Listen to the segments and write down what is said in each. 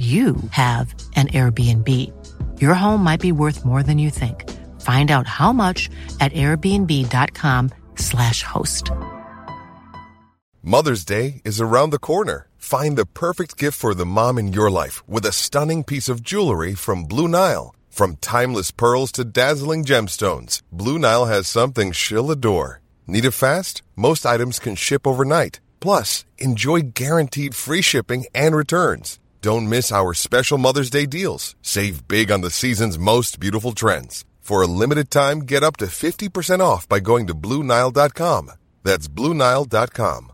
you have an Airbnb. Your home might be worth more than you think. Find out how much at airbnb.com/slash host. Mother's Day is around the corner. Find the perfect gift for the mom in your life with a stunning piece of jewelry from Blue Nile. From timeless pearls to dazzling gemstones, Blue Nile has something she'll adore. Need it fast? Most items can ship overnight. Plus, enjoy guaranteed free shipping and returns. Don't miss our special Mother's Day deals. Save big on the season's most beautiful trends. For a limited time, get up to 50% off by going to Blue Nile.com. That's Blue Nile.com.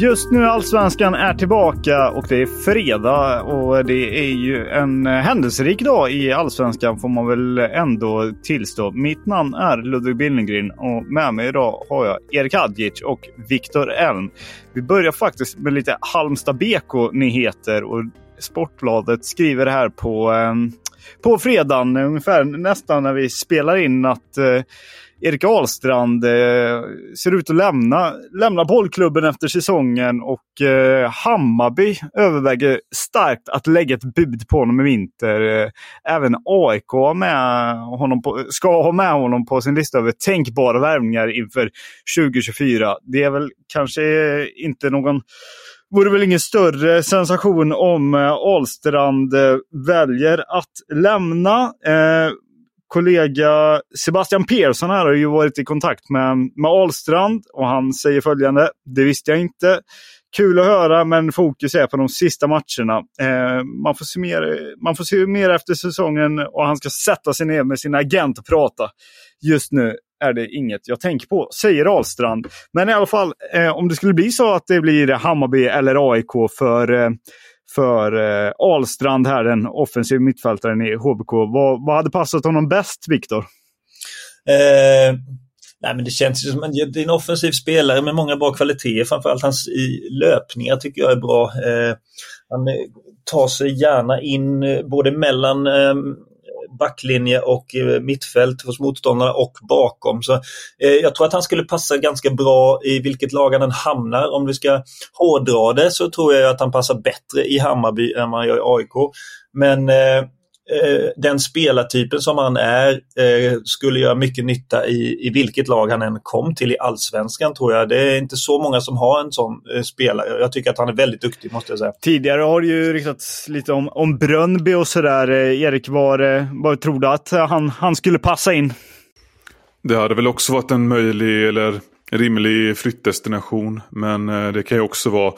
Just nu Allsvenskan är tillbaka och det är fredag och det är ju en händelserik dag i Allsvenskan får man väl ändå tillstå. Mitt namn är Ludvig Billengren och med mig idag har jag Erik Hadjic och Viktor Elm. Vi börjar faktiskt med lite Halmstad BK-nyheter och Sportbladet skriver här på, eh, på fredagen, ungefär nästan när vi spelar in att eh, Erik Ahlstrand eh, ser ut att lämna, lämna bollklubben efter säsongen och eh, Hammarby överväger starkt att lägga ett bud på honom i vinter. Eh, även AIK med honom på, ska ha med honom på sin lista över tänkbara värvningar inför 2024. Det är väl kanske inte någon vore väl ingen större sensation om eh, Ahlstrand eh, väljer att lämna. Eh, Kollega Sebastian Persson här har ju varit i kontakt med, med Ahlstrand och han säger följande. Det visste jag inte. Kul att höra, men fokus är på de sista matcherna. Eh, man, får se mer, man får efter säsongen och han ska sätta sig ner med sin agent och prata. Just nu är det inget jag tänker på, säger Ahlstrand. Men i alla fall, eh, om det skulle bli så att det blir Hammarby eller AIK för eh, för eh, Ahlstrand här, den offensiv mittfältaren i HBK. Vad, vad hade passat honom bäst, Viktor? Eh, nej, men det känns ju som en, det är en offensiv spelare med många bra kvaliteter. Framförallt hans i löpningar tycker jag är bra. Eh, han eh, tar sig gärna in eh, både mellan eh, backlinje och eh, mittfält hos motståndarna och bakom. Så eh, Jag tror att han skulle passa ganska bra i vilket lag han än hamnar. Om vi ska hårdra det så tror jag att han passar bättre i Hammarby än vad han gör i AIK. Men Eh, den spelartypen som han är eh, skulle göra mycket nytta i, i vilket lag han än kom till i allsvenskan tror jag. Det är inte så många som har en sån eh, spelare. Jag tycker att han är väldigt duktig måste jag säga. Tidigare har det ju riktats lite om, om Brönnby och sådär. Erik, var, var tror du att han, han skulle passa in? Det hade väl också varit en möjlig, eller rimlig flyttdestination. Men eh, det kan ju också vara...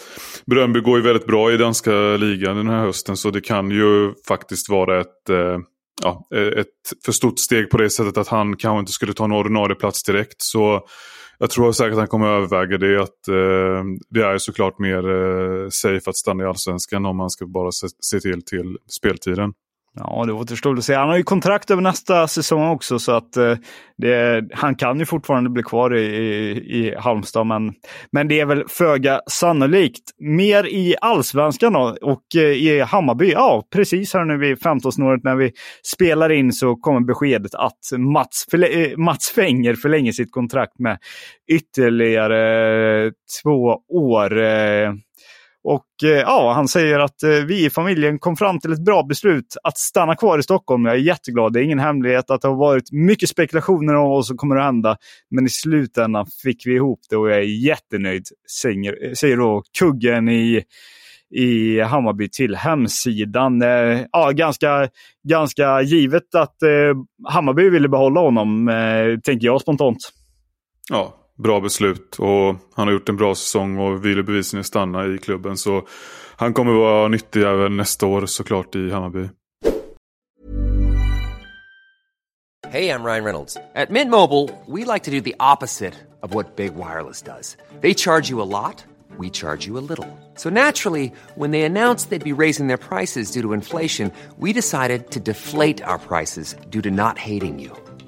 Brönby går ju väldigt bra i danska ligan den här hösten så det kan ju faktiskt vara ett, eh, ja, ett för stort steg på det sättet att han kanske inte skulle ta en ordinarie plats direkt. Så jag tror säkert att han kommer att överväga det. Att, eh, det är såklart mer eh, safe att stanna i allsvenskan om man ska bara se, se till till speltiden. Ja, det återstår att se. Han har ju kontrakt över nästa säsong också så att eh, det, han kan ju fortfarande bli kvar i, i, i Halmstad. Men, men det är väl föga sannolikt. Mer i allsvenskan då och eh, i Hammarby. Ja, precis här nu vid 15-snåret när vi spelar in så kommer beskedet att Mats, eh, Mats Fenger förlänger sitt kontrakt med ytterligare två år. Eh, och eh, ja, han säger att eh, vi i familjen kom fram till ett bra beslut att stanna kvar i Stockholm. Jag är jätteglad. Det är ingen hemlighet att det har varit mycket spekulationer om vad som kommer att hända. Men i slutändan fick vi ihop det och jag är jättenöjd, säger, eh, säger då kuggen i i Hammarby till hemsidan. Ja, ganska, ganska givet att Hammarby ville behålla honom, tänker jag spontant. Ja, bra beslut och han har gjort en bra säsong och vill bevisligen stanna i klubben. Så han kommer vara nyttig även nästa år såklart i Hammarby. Hej, jag Ryan Reynolds. På Mint Mobile, we like to do the opposite of what Big Wireless does. They charge you a lot. we charge you a little. So naturally, when they announced they'd be raising their prices due to inflation, we decided to deflate our prices due to not hating you.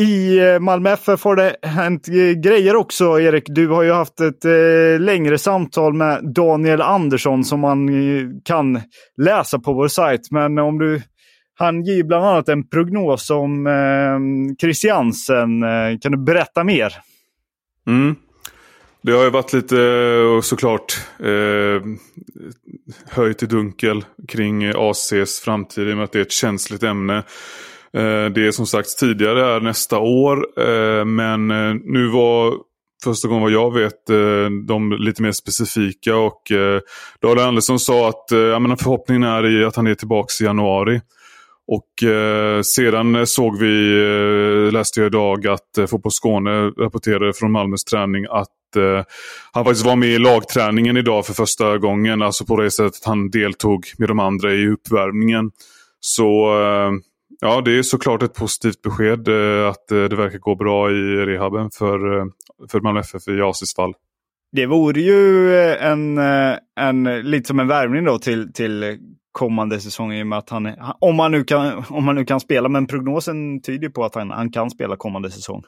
I eh, Malmö FF har det hänt eh, grejer också, Erik. Du har ju haft ett eh, längre samtal med Daniel Andersson som man kan läsa på vår sajt. Men om du, han ger bland annat en prognos om eh, Christiansen. Kan du berätta mer? Mm. Det har ju varit lite såklart eh, höjt i dunkel kring ACs framtid i och med att det är ett känsligt ämne. Eh, det är som sagt tidigare är nästa år eh, men eh, nu var första gången vad jag vet de lite mer specifika och Daniel Andersson sa att förhoppningen är att han är tillbaka i januari. Och eh, sedan såg vi, eh, läste jag idag att eh, Fotboll Skåne rapporterade från Malmös träning att eh, han faktiskt var med i lagträningen idag för första gången. Alltså på det sättet att han deltog med de andra i uppvärmningen. Så ja, det är såklart ett positivt besked eh, att eh, det verkar gå bra i rehaben för, eh, för Malmö FF i Asis fall. Det vore ju en, en, lite som en värvning då till, till kommande säsong i och med att han, om han, nu kan, om han nu kan spela, men prognosen tyder på att han, han kan spela kommande säsong.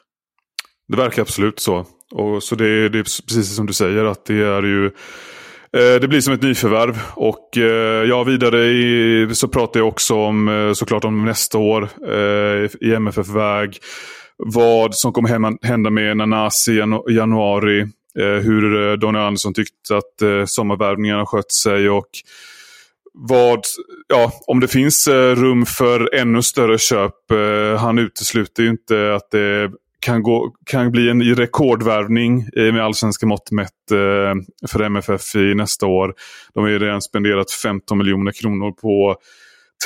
Det verkar absolut så. Och så det, det är precis som du säger att det är ju Eh, det blir som ett nyförvärv och eh, ja, vidare i, så pratar jag också om eh, såklart om nästa år i MFF-väg. Vad som kommer hända med Nanasi i januari. Hur Daniel Andersson tyckte att sommarvärvningarna skött sig och vad, ja, om det finns rum för ännu större köp. Han utesluter ju inte att det kan, gå, kan bli en rekordvärvning eh, med allsvenska mått mätt eh, för MFF i nästa år. De har ju redan spenderat 15 miljoner kronor på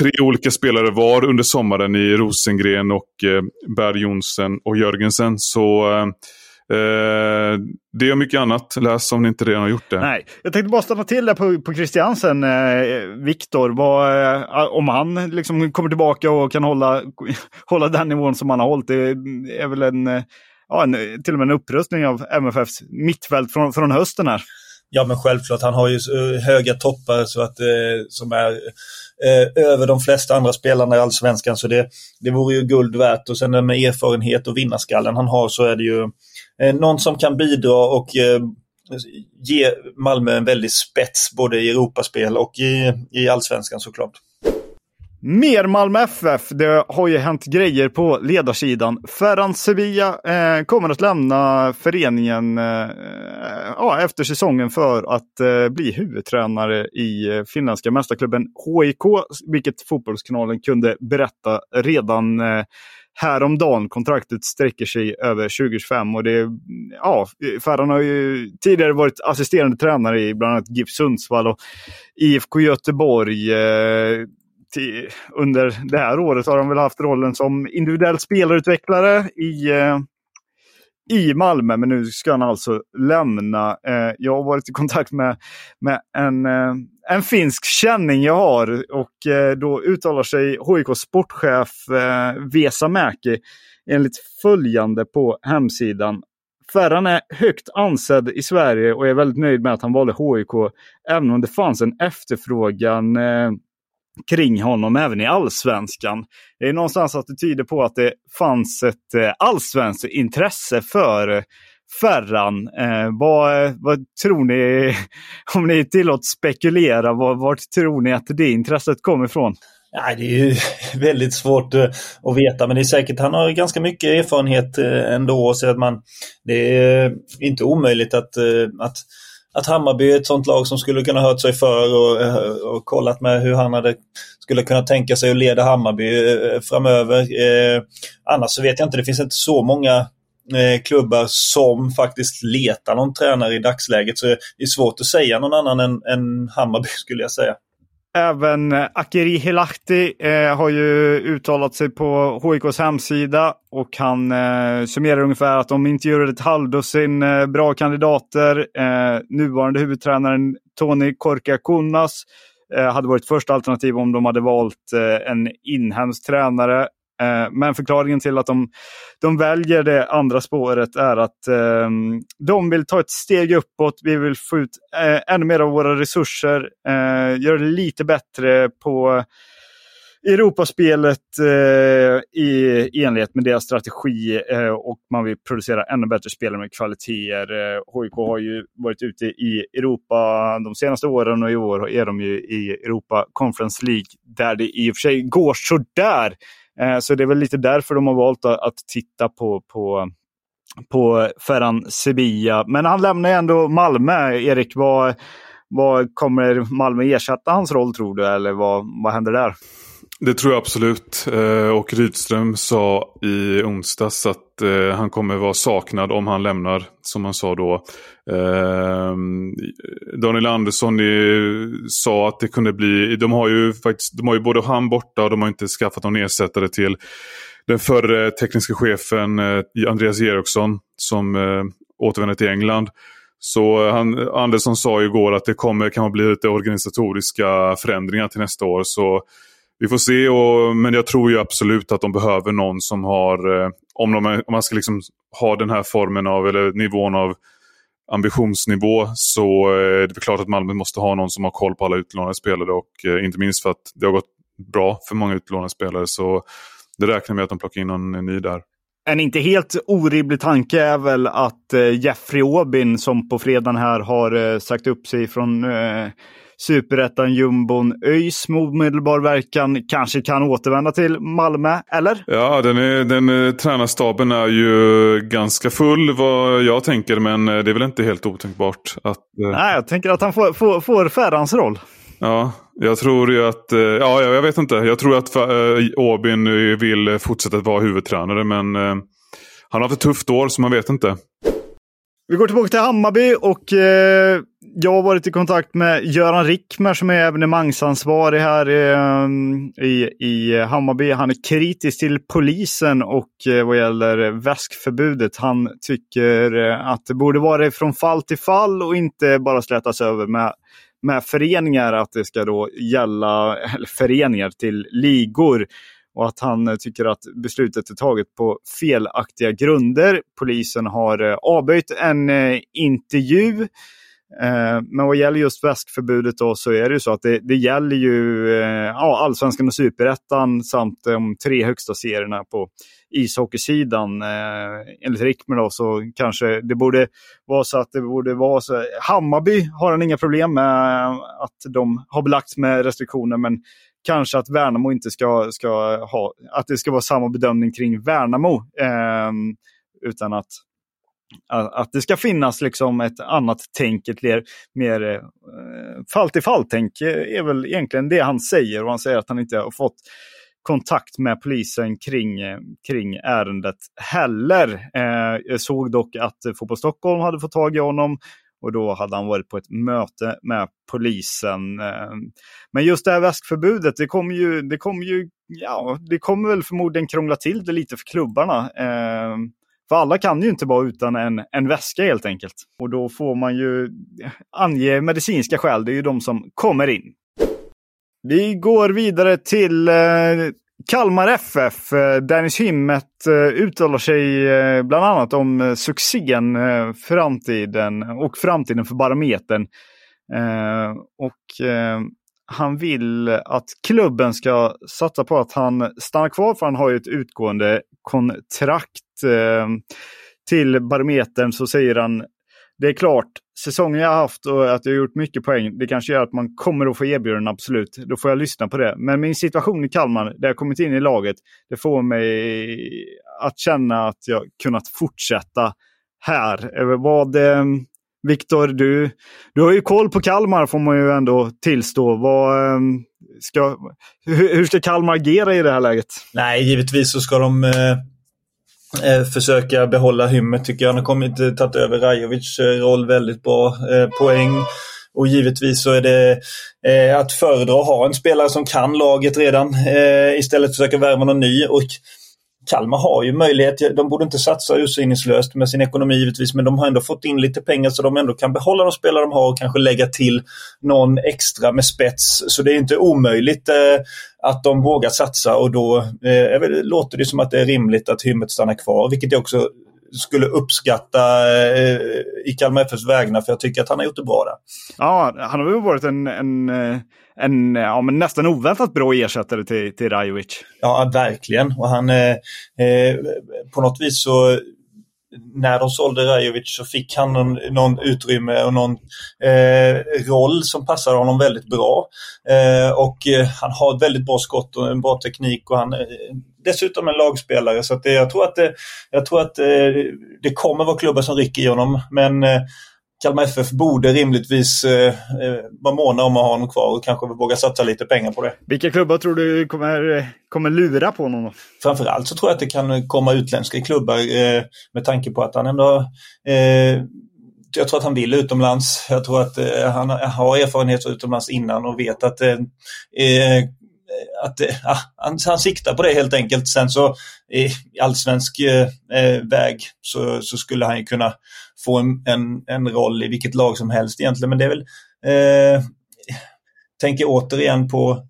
tre olika spelare var under sommaren i Rosengren och eh, Berg Jonsen och Jörgensen. Så Eh, det och mycket annat. Läs om ni inte redan har gjort det. Nej, jag tänkte bara stanna till där på, på Christiansen. Eh, Viktor, eh, om han liksom kommer tillbaka och kan hålla, hålla den nivån som han har hållit. Det är väl en, eh, ja, en, till och med en upprustning av MFFs mittfält från, från hösten här. Ja men självklart, han har ju eh, höga toppar så att, eh, som är eh, över de flesta andra spelarna i Allsvenskan. Så det, det vore ju guld värt. Och sen med erfarenhet och vinnarskallen han har så är det ju Eh, någon som kan bidra och eh, ge Malmö en väldig spets både i Europaspel och i, i Allsvenskan såklart. Mer Malmö FF. Det har ju hänt grejer på ledarsidan. Ferran Sevilla eh, kommer att lämna föreningen eh, ja, efter säsongen för att eh, bli huvudtränare i eh, finländska mästarklubben HIK, vilket Fotbollskanalen kunde berätta redan eh, häromdagen. Kontraktet sträcker sig över 2025 och det, ja, Ferran har ju tidigare varit assisterande tränare i bland annat GIF Sundsvall och IFK Göteborg. Eh, till, under det här året har de väl haft rollen som individuell spelarutvecklare i, eh, i Malmö. Men nu ska han alltså lämna. Eh, jag har varit i kontakt med, med en, eh, en finsk känning jag har och eh, då uttalar sig HIK sportchef eh, Vesa Mäki enligt följande på hemsidan. Ferran är högt ansedd i Sverige och är väldigt nöjd med att han valde HIK. Även om det fanns en efterfrågan eh, kring honom även i allsvenskan. Det är någonstans att det tyder på att det fanns ett eh, allsvenskt intresse för eh, Ferran. Eh, vad, vad tror ni, om ni tillåts spekulera, var, vart tror ni att det intresset kommer ifrån? Nej, det är ju väldigt svårt eh, att veta, men det är säkert, han har ganska mycket erfarenhet ändå. Så att man, det är inte omöjligt att, att, att Hammarby är ett sånt lag som skulle kunna hört sig för och, eh, och kollat med hur han hade, skulle kunna tänka sig att leda Hammarby eh, framöver. Eh, annars så vet jag inte, det finns inte så många klubbar som faktiskt letar någon tränare i dagsläget. Så det är svårt att säga någon annan än, än Hammarby skulle jag säga. Även eh, Akeri Hilahti eh, har ju uttalat sig på HIKs hemsida och han eh, summerar ungefär att de intervjuade ett halvdussin eh, bra kandidater. Eh, nuvarande huvudtränaren Tony Korkakunnas eh, hade varit första alternativ om de hade valt eh, en inhemsk tränare. Eh, men förklaringen till att de, de väljer det andra spåret är att eh, de vill ta ett steg uppåt. Vi vill få ut eh, ännu mer av våra resurser, eh, göra det lite bättre på Europaspelet eh, i enlighet med deras strategi eh, och man vill producera ännu bättre spelare med kvaliteter. Eh, HIK har ju varit ute i Europa de senaste åren och i år är de ju i Europa Conference League där det i och för sig går sådär. Eh, så det är väl lite därför de har valt att titta på, på, på Ferran Sevilla. Men han lämnar ändå Malmö. Erik, vad, vad kommer Malmö ersätta hans roll tror du? Eller vad, vad händer där? Det tror jag absolut. Eh, och Rydström sa i onsdags att eh, han kommer vara saknad om han lämnar, som han sa då. Ehm, Daniel Andersson sa att det kunde bli, de har ju faktiskt, de har ju både han borta och de har inte skaffat någon ersättare till den förre tekniska chefen eh, Andreas Eriksson som återvänder till England. Så han, Andersson sa igår att det kommer kan bli lite organisatoriska förändringar till nästa år. Så vi får se, och, men jag tror ju absolut att de behöver någon som har, eh, om, de, om man ska liksom ha den här formen av, eller nivån av ambitionsnivå så eh, är det klart att Malmö måste ha någon som har koll på alla utlånade spelare och eh, inte minst för att det har gått bra för många utlånade spelare så det räknar med att de plockar in någon ny där. En inte helt orimlig tanke är väl att eh, Jeffrey Aubin som på fredagen här har eh, sagt upp sig från superettan jumbon ÖIS med omedelbar verkan kanske kan återvända till Malmö, eller? Ja, den, är, den tränarstaben är ju ganska full vad jag tänker, men eh, det är väl inte helt otänkbart. Att, eh... Nej, jag tänker att han får, får, får Ferrans roll. Ja, jag tror ju att, eh, ja jag vet inte, jag tror att Åbin vill fortsätta vara huvudtränare men han har haft ett tufft år så man vet inte. Vi går tillbaka till Hammarby och eh, jag har varit i kontakt med Göran Rickmer som är evenemangsansvarig här eh, i, i Hammarby. Han är kritisk till polisen och eh, vad gäller väskförbudet. Han tycker eh, att det borde vara från fall till fall och inte bara slätas över med, med föreningar. Att det ska då gälla eller föreningar till ligor och att han tycker att beslutet är taget på felaktiga grunder. Polisen har eh, avböjt en eh, intervju. Eh, men vad gäller just väskförbudet då så är det ju så att det, det gäller ju eh, ja, allsvenskan och superettan samt de tre högsta serierna på ishockeysidan. Eh, enligt Rickmer då så kanske det borde vara så att det borde vara så. Hammarby har han inga problem med att de har belagts med restriktioner men kanske att Värnamo inte ska, ska ha, att det ska vara samma bedömning kring Värnamo. Eh, utan att, att det ska finnas liksom ett annat tänk, ett mer, mer eh, fall till fall-tänk eh, är väl egentligen det han säger. Och han säger att han inte har fått kontakt med polisen kring, eh, kring ärendet heller. Eh, jag såg dock att Fotboll Stockholm hade fått tag i honom och då hade han varit på ett möte med polisen. Eh, men just det här väskförbudet, det kommer ju, det kommer ju, ja, det kommer väl förmodligen krångla till det lite för klubbarna. Eh, för alla kan ju inte vara utan en, en väska helt enkelt. Och då får man ju ange medicinska skäl, det är ju de som kommer in. Vi går vidare till eh, Kalmar FF, Dennis Himmet eh, uttalar sig eh, bland annat om eh, succén, eh, framtiden och framtiden för Barometern. Eh, och han vill att klubben ska satsa på att han stannar kvar för han har ju ett utgående kontrakt. Eh, till Barometern så säger han det är klart, säsongen jag har haft och att jag har gjort mycket poäng, det kanske gör att man kommer att få erbjudanden, absolut. Då får jag lyssna på det. Men min situation i Kalmar, där jag kommit in i laget, det får mig att känna att jag kunnat fortsätta här. Vad, eh, Viktor, du, du har ju koll på Kalmar får man ju ändå tillstå. Vad, eh, ska, hur, hur ska Kalmar agera i det här läget? Nej, givetvis så ska de eh, eh försöka behålla hymmet tycker jag. Han har kommit, eh, tagit över Rajovic eh, roll väldigt bra. Eh, poäng. Och givetvis så är det eh, att föredra att ha en spelare som kan laget redan eh, istället för att försöka värva någon ny. Och Kalmar har ju möjlighet, de borde inte satsa ursinningslöst med sin ekonomi givetvis, men de har ändå fått in lite pengar så de ändå kan behålla de spelare de har och kanske lägga till någon extra med spets. Så det är inte omöjligt eh, att de vågar satsa och då eh, låter det som att det är rimligt att Hymmet stannar kvar, vilket jag också skulle uppskatta eh, i Kalmar FFs vägnar för jag tycker att han har gjort det bra där. Ja, han har väl varit en, en, en ja, men nästan oväntat bra ersättare till, till Rajovic. Ja, verkligen. Och han eh, eh, på något vis så när de sålde Rajovic så fick han någon, någon utrymme och någon eh, roll som passade honom väldigt bra. Eh, och eh, han har ett väldigt bra skott och en bra teknik och han är dessutom en lagspelare. Så att det, jag tror att, det, jag tror att eh, det kommer vara klubbar som rycker i honom. Men eh, Kalmar FF borde rimligtvis eh, vara måna om att ha honom kvar och kanske våga satsa lite pengar på det. Vilka klubbar tror du kommer, kommer lura på honom? Då? Framförallt så tror jag att det kan komma utländska klubbar eh, med tanke på att han ändå eh, jag tror att han vill utomlands. Jag tror att eh, han har erfarenhet utomlands innan och vet att eh, eh att ja, han, han siktar på det helt enkelt. Sen så i allsvensk eh, väg så, så, skulle han ju kunna få en, en, en, roll i vilket lag som helst egentligen. Men det är väl, eh, tänker återigen på,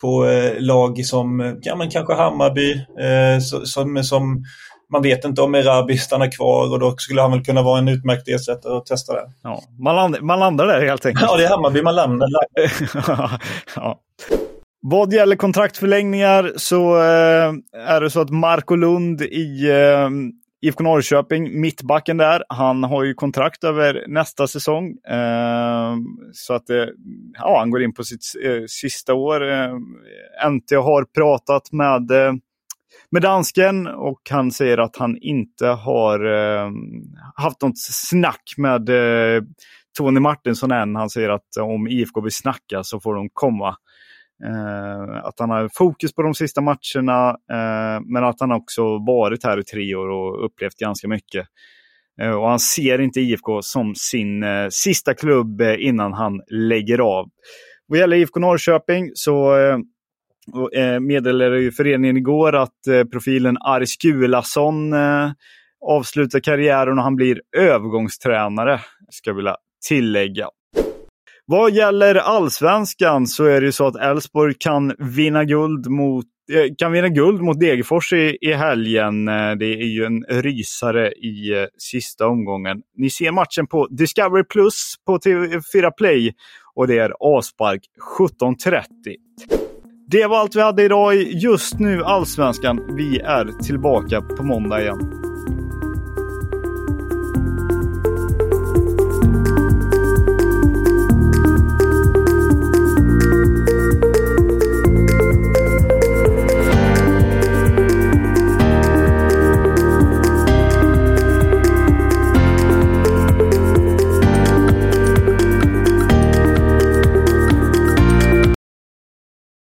på eh, lag som ja, men kanske Hammarby, eh, som, som man vet inte om Erabi stannar kvar och då skulle han väl kunna vara en utmärkt ersättare och testa det. Ja, man, land, man landar där helt enkelt. Ja, det är Hammarby man landar. ja. Vad gäller kontraktförlängningar så eh, är det så att Marco Lund i eh, IFK Norrköping, mittbacken där, han har ju kontrakt över nästa säsong. Eh, så att eh, ja, han går in på sitt eh, sista år. Eh, NT har pratat med, eh, med dansken och han säger att han inte har eh, haft något snack med eh, Tony Martinsson än. Han säger att om IFK vill snacka så får de komma. Eh, att han har fokus på de sista matcherna, eh, men att han också varit här i tre år och upplevt ganska mycket. Eh, och han ser inte IFK som sin eh, sista klubb eh, innan han lägger av. Vad gäller IFK Norrköping så eh, eh, meddelade ju föreningen igår att eh, profilen Aris Gulason eh, avslutar karriären och han blir övergångstränare, ska jag vilja tillägga. Vad gäller allsvenskan så är det ju så att Elfsborg kan vinna guld mot eh, kan vinna guld mot Degerfors i, i helgen. Eh, det är ju en rysare i eh, sista omgången. Ni ser matchen på Discovery Plus på TV4 Play och det är avspark 17.30. Det var allt vi hade idag i Just nu Allsvenskan. Vi är tillbaka på måndag igen.